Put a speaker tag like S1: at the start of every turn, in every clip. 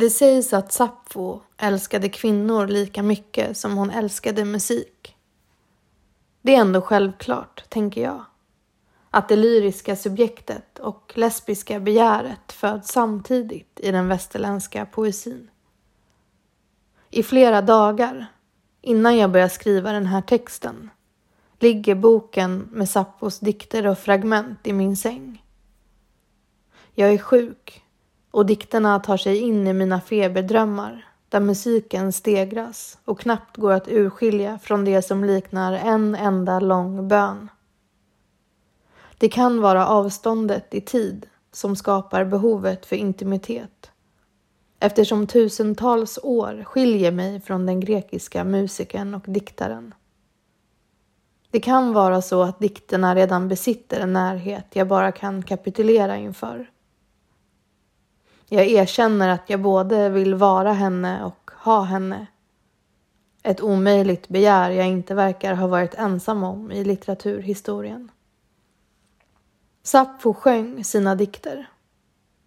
S1: Det sägs att Sappho älskade kvinnor lika mycket som hon älskade musik. Det är ändå självklart, tänker jag, att det lyriska subjektet och lesbiska begäret föds samtidigt i den västerländska poesin. I flera dagar, innan jag börjar skriva den här texten, ligger boken med Sappos dikter och fragment i min säng. Jag är sjuk och dikterna tar sig in i mina feberdrömmar där musiken stegras och knappt går att urskilja från det som liknar en enda lång bön. Det kan vara avståndet i tid som skapar behovet för intimitet eftersom tusentals år skiljer mig från den grekiska musikern och diktaren. Det kan vara så att dikterna redan besitter en närhet jag bara kan kapitulera inför. Jag erkänner att jag både vill vara henne och ha henne. Ett omöjligt begär jag inte verkar ha varit ensam om i litteraturhistorien. Sappho sjöng sina dikter.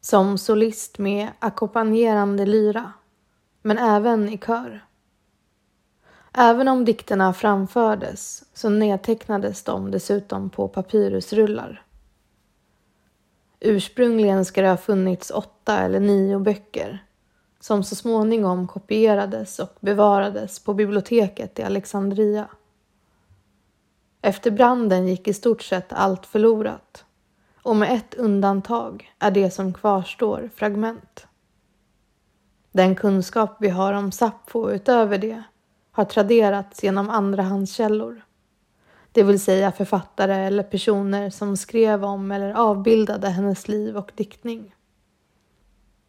S1: Som solist med ackompanjerande lyra, men även i kör. Även om dikterna framfördes så nedtecknades de dessutom på papyrusrullar. Ursprungligen ska det ha funnits åtta eller nio böcker som så småningom kopierades och bevarades på biblioteket i Alexandria. Efter branden gick i stort sett allt förlorat och med ett undantag är det som kvarstår fragment. Den kunskap vi har om Sappho utöver det har traderats genom andrahandskällor det vill säga författare eller personer som skrev om eller avbildade hennes liv och diktning.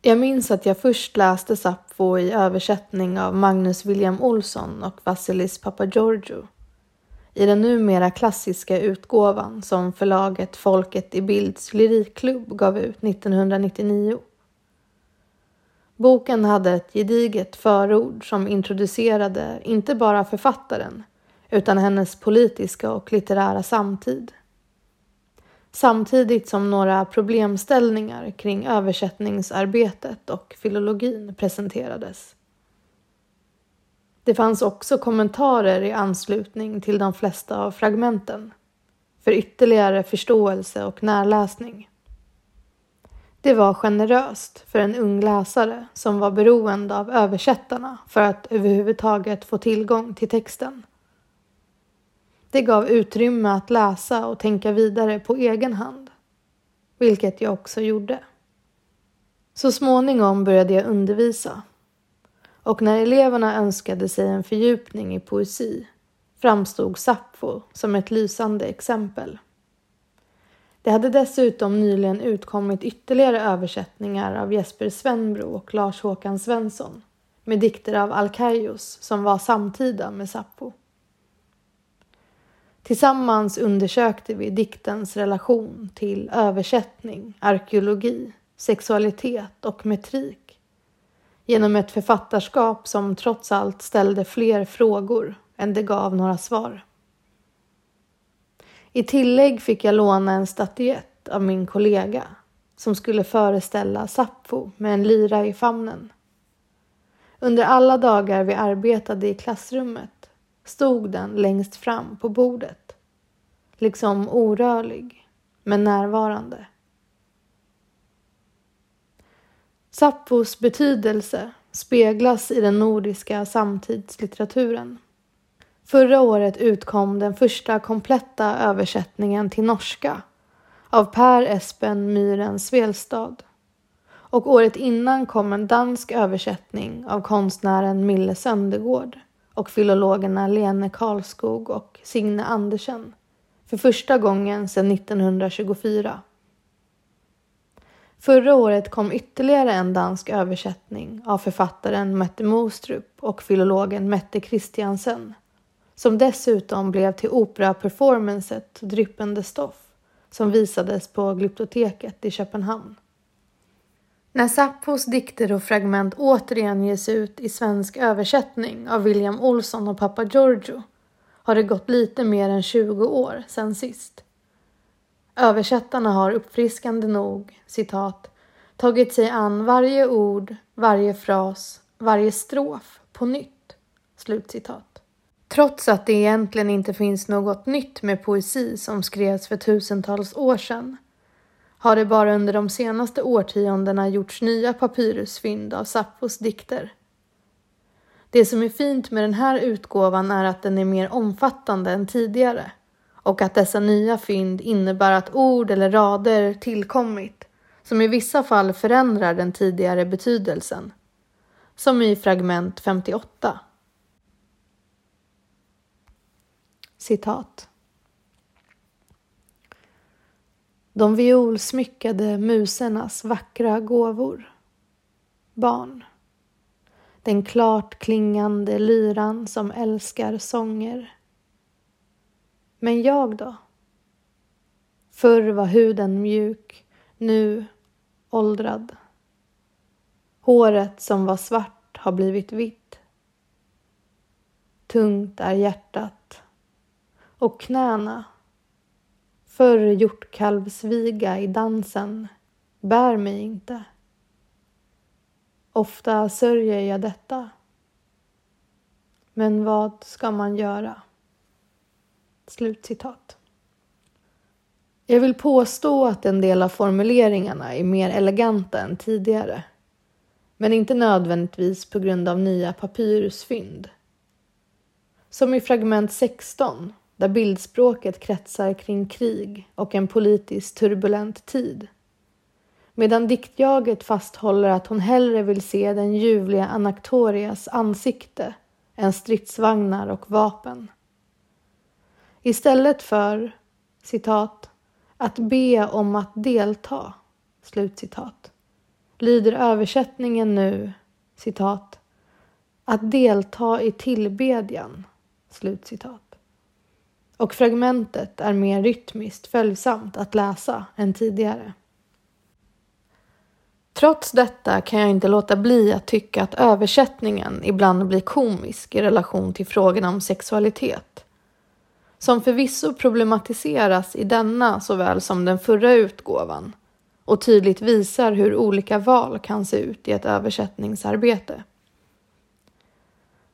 S1: Jag minns att jag först läste Sappho i översättning av Magnus William Olsson och Vasilis Papageorgiou i den numera klassiska utgåvan som förlaget Folket i Bilds lyrikklubb gav ut 1999. Boken hade ett gediget förord som introducerade inte bara författaren utan hennes politiska och litterära samtid. Samtidigt som några problemställningar kring översättningsarbetet och filologin presenterades. Det fanns också kommentarer i anslutning till de flesta av fragmenten för ytterligare förståelse och närläsning. Det var generöst för en ung läsare som var beroende av översättarna för att överhuvudtaget få tillgång till texten. Det gav utrymme att läsa och tänka vidare på egen hand, vilket jag också gjorde. Så småningom började jag undervisa och när eleverna önskade sig en fördjupning i poesi framstod Sappho som ett lysande exempel. Det hade dessutom nyligen utkommit ytterligare översättningar av Jesper Svenbro och Lars Håkan Svensson med dikter av Alkaios som var samtida med Sappho. Tillsammans undersökte vi diktens relation till översättning, arkeologi, sexualitet och metrik genom ett författarskap som trots allt ställde fler frågor än det gav några svar. I tillägg fick jag låna en statyett av min kollega som skulle föreställa Sappho med en lyra i famnen. Under alla dagar vi arbetade i klassrummet stod den längst fram på bordet. Liksom orörlig, men närvarande. Sappos betydelse speglas i den nordiska samtidslitteraturen. Förra året utkom den första kompletta översättningen till norska av Per Espen Myhren Svelstad. Och året innan kom en dansk översättning av konstnären Mille Söndergård och filologerna Lene Karlskog och Signe Andersen för första gången sedan 1924. Förra året kom ytterligare en dansk översättning av författaren Mette Mostrup och filologen Mette Christiansen som dessutom blev till operaperformancet Dryppende stoff som visades på Glyptoteket i Köpenhamn. När Sappos dikter och fragment återigen ges ut i svensk översättning av William Olsson och pappa Giorgio har det gått lite mer än 20 år sedan sist. Översättarna har uppfriskande nog, citat, tagit sig an varje ord, varje fras, varje strof på nytt. Slutcitat. Trots att det egentligen inte finns något nytt med poesi som skrevs för tusentals år sedan har det bara under de senaste årtiondena gjorts nya papyrusfynd av Sappos dikter. Det som är fint med den här utgåvan är att den är mer omfattande än tidigare och att dessa nya fynd innebär att ord eller rader tillkommit som i vissa fall förändrar den tidigare betydelsen. Som i fragment 58. Citat. De violsmyckade musernas vackra gåvor. Barn. Den klart klingande lyran som älskar sånger. Men jag då? Förr var huden mjuk, nu åldrad. Håret som var svart har blivit vitt. Tungt är hjärtat och knäna förr hjortkalvsviga i dansen bär mig inte. Ofta sörjer jag detta. Men vad ska man göra? Slutcitat. Jag vill påstå att en del av formuleringarna är mer eleganta än tidigare. Men inte nödvändigtvis på grund av nya papyrusfynd. Som i fragment 16 där bildspråket kretsar kring krig och en politiskt turbulent tid. Medan diktjaget fasthåller att hon hellre vill se den ljuvliga Anaktorias ansikte än stridsvagnar och vapen. Istället för citat, att be om att delta, slutcitat, lyder översättningen nu citat, att delta i tillbedjan, slutcitat och fragmentet är mer rytmiskt följsamt att läsa än tidigare. Trots detta kan jag inte låta bli att tycka att översättningen ibland blir komisk i relation till frågorna om sexualitet. Som förvisso problematiseras i denna såväl som den förra utgåvan och tydligt visar hur olika val kan se ut i ett översättningsarbete.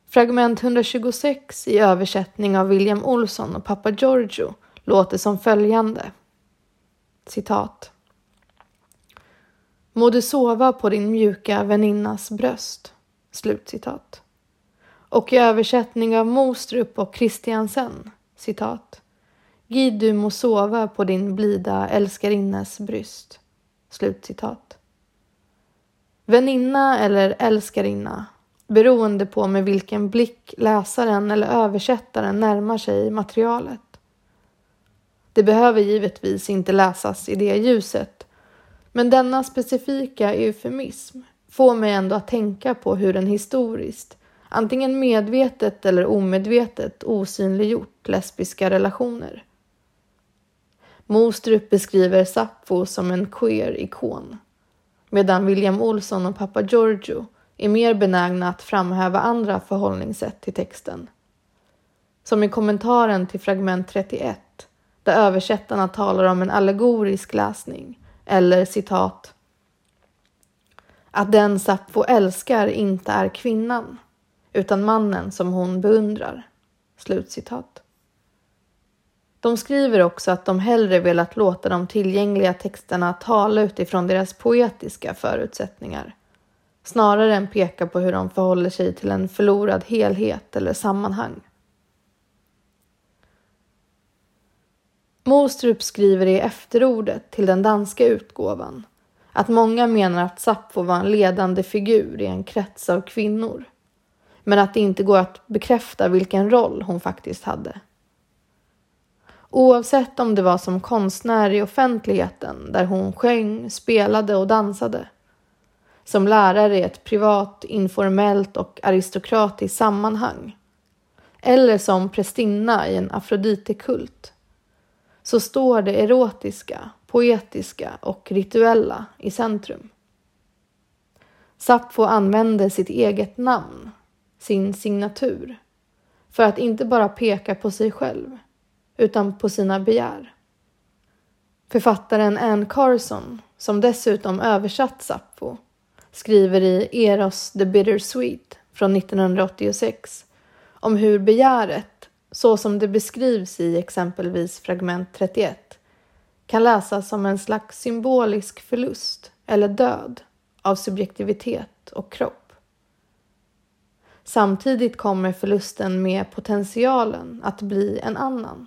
S1: Fragment 126 i översättning av William Olsson och pappa Giorgio låter som följande. Citat. Må du sova på din mjuka väninnas bröst. Slutcitat. Och i översättning av Mostrup och Christiansen, citat. Gid du må sova på din blida älskarinnes bryst. Slutcitat. Väninna eller älskarinna beroende på med vilken blick läsaren eller översättaren närmar sig materialet. Det behöver givetvis inte läsas i det ljuset, men denna specifika eufemism får mig ändå att tänka på hur den historiskt, antingen medvetet eller omedvetet, osynliggjort lesbiska relationer. Mostrup beskriver Sappho som en queer-ikon, medan William Olsson och pappa Giorgio är mer benägna att framhäva andra förhållningssätt till texten. Som i kommentaren till fragment 31 där översättarna talar om en allegorisk läsning eller citat att den Sappho älskar inte är kvinnan utan mannen som hon beundrar. Slutcitat. De skriver också att de hellre velat låta de tillgängliga texterna tala utifrån deras poetiska förutsättningar snarare än peka på hur de förhåller sig till en förlorad helhet eller sammanhang. Mostrup skriver i efterordet till den danska utgåvan att många menar att Sappho var en ledande figur i en krets av kvinnor, men att det inte går att bekräfta vilken roll hon faktiskt hade. Oavsett om det var som konstnär i offentligheten där hon sjöng, spelade och dansade som lärare i ett privat, informellt och aristokratiskt sammanhang eller som prästinna i en afroditekult så står det erotiska, poetiska och rituella i centrum. Sappho använder sitt eget namn, sin signatur, för att inte bara peka på sig själv utan på sina begär. Författaren Anne Carson som dessutom översatt Sappho, skriver i Eros the Bittersweet från 1986 om hur begäret, så som det beskrivs i exempelvis fragment 31, kan läsas som en slags symbolisk förlust eller död av subjektivitet och kropp. Samtidigt kommer förlusten med potentialen att bli en annan.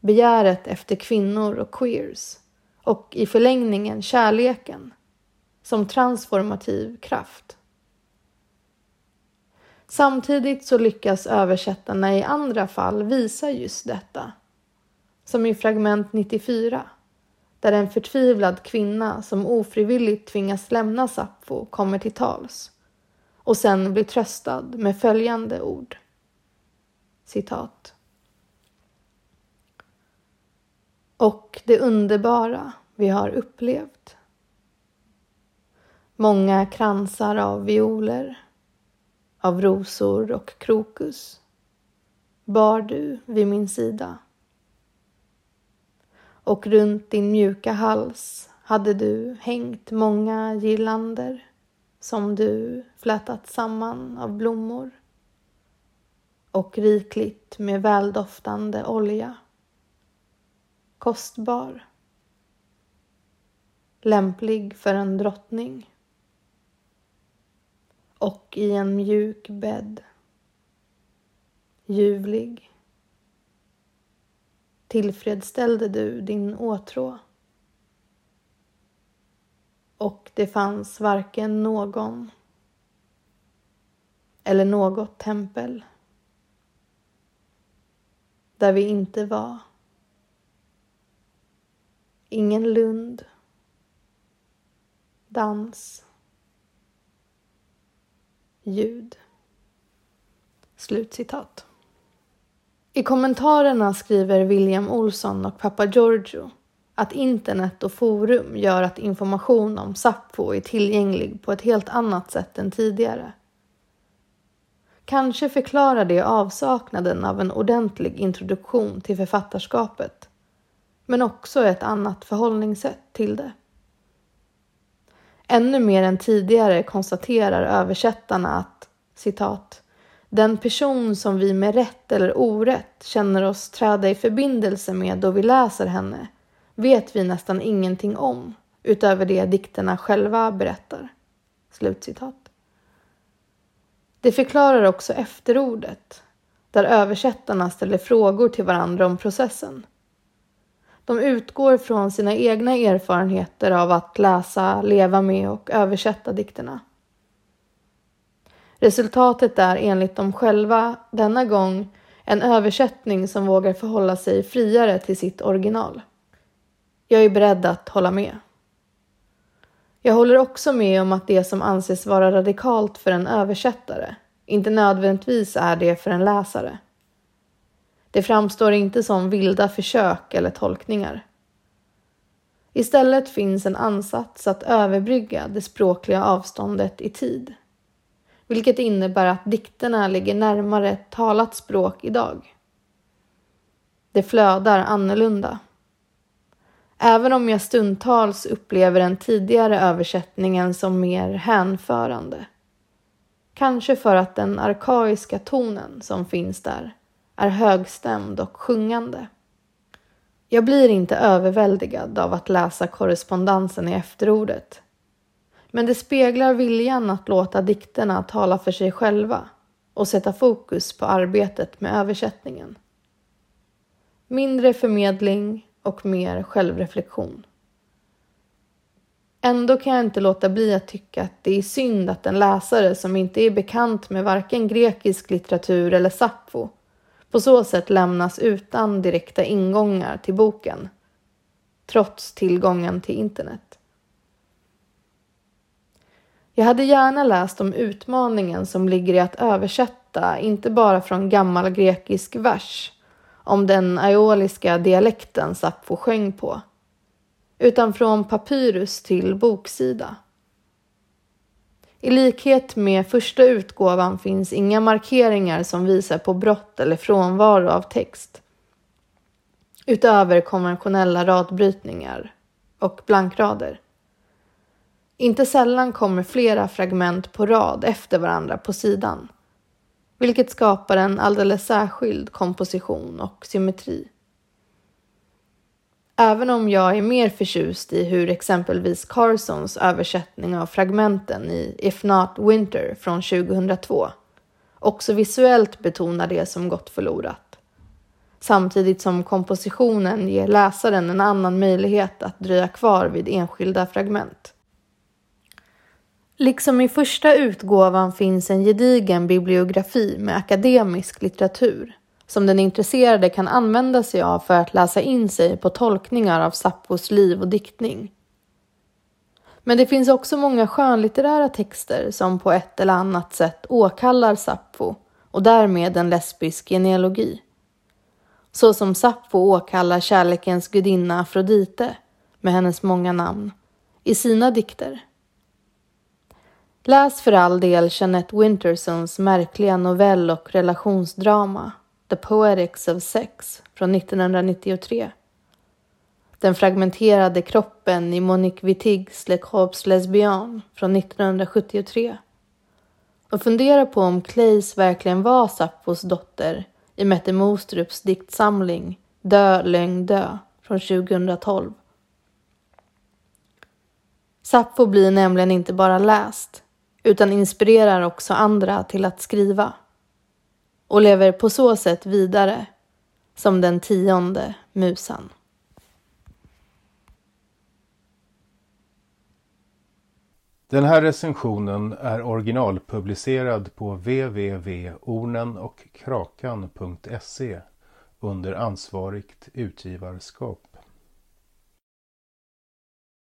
S1: Begäret efter kvinnor och queers och i förlängningen kärleken som transformativ kraft. Samtidigt så lyckas översättarna i andra fall visa just detta. Som i fragment 94 där en förtvivlad kvinna som ofrivilligt tvingas lämna Sappho kommer till tals och sen blir tröstad med följande ord. Citat. Och det underbara vi har upplevt. Många kransar av violer, av rosor och krokus bar du vid min sida. Och runt din mjuka hals hade du hängt många girlander som du flätat samman av blommor och rikligt med väldoftande olja. Kostbar. Lämplig för en drottning. Och i en mjuk bädd. Ljuvlig. Tillfredsställde du din åtrå och det fanns varken någon eller något tempel där vi inte var. Ingen lund, dans, ljud. Slutcitat. I kommentarerna skriver William Olsson och pappa Giorgio att internet och forum gör att information om Sappho är tillgänglig på ett helt annat sätt än tidigare. Kanske förklarar det avsaknaden av en ordentlig introduktion till författarskapet, men också ett annat förhållningssätt till det. Ännu mer än tidigare konstaterar översättarna att citat den person som vi med rätt eller orätt känner oss träda i förbindelse med då vi läser henne vet vi nästan ingenting om utöver det dikterna själva berättar. Slutcitat. Det förklarar också efterordet där översättarna ställer frågor till varandra om processen. De utgår från sina egna erfarenheter av att läsa, leva med och översätta dikterna. Resultatet är enligt dem själva denna gång en översättning som vågar förhålla sig friare till sitt original. Jag är beredd att hålla med. Jag håller också med om att det som anses vara radikalt för en översättare inte nödvändigtvis är det för en läsare. Det framstår inte som vilda försök eller tolkningar. Istället finns en ansats att överbrygga det språkliga avståndet i tid. Vilket innebär att dikterna ligger närmare talat språk idag. Det flödar annorlunda. Även om jag stundtals upplever den tidigare översättningen som mer hänförande. Kanske för att den arkaiska tonen som finns där är högstämd och sjungande. Jag blir inte överväldigad av att läsa korrespondensen i efterordet. Men det speglar viljan att låta dikterna tala för sig själva och sätta fokus på arbetet med översättningen. Mindre förmedling och mer självreflektion. Ändå kan jag inte låta bli att tycka att det är synd att en läsare som inte är bekant med varken grekisk litteratur eller Sappho på så sätt lämnas utan direkta ingångar till boken, trots tillgången till internet. Jag hade gärna läst om utmaningen som ligger i att översätta, inte bara från gammal grekisk vers, om den aioliska dialekten Sappho sjöng på, utan från papyrus till boksida. I likhet med första utgåvan finns inga markeringar som visar på brott eller frånvaro av text. Utöver konventionella radbrytningar och blankrader. Inte sällan kommer flera fragment på rad efter varandra på sidan, vilket skapar en alldeles särskild komposition och symmetri. Även om jag är mer förtjust i hur exempelvis Carsons översättning av fragmenten i If Not Winter från 2002 också visuellt betonar det som gått förlorat. Samtidigt som kompositionen ger läsaren en annan möjlighet att dröja kvar vid enskilda fragment. Liksom i första utgåvan finns en gedigen bibliografi med akademisk litteratur som den intresserade kan använda sig av för att läsa in sig på tolkningar av Sappos liv och diktning. Men det finns också många skönlitterära texter som på ett eller annat sätt åkallar Sappho och därmed en lesbisk genealogi. Så som Sappho åkallar kärlekens gudinna Afrodite med hennes många namn i sina dikter. Läs för all del Jeanette Wintersons märkliga novell och relationsdrama The Poetics of Sex från 1993. Den fragmenterade kroppen i Monique Wittigs Le Corps Lesbian från 1973. Och fundera på om Clays verkligen var Sappos dotter i Mette Mostrups diktsamling Dö, lögn, dö från 2012. Sappho blir nämligen inte bara läst utan inspirerar också andra till att skriva och lever på så sätt vidare som den tionde musan.
S2: Den här recensionen är originalpublicerad på www.ornenochkrakan.se under ansvarigt utgivarskap.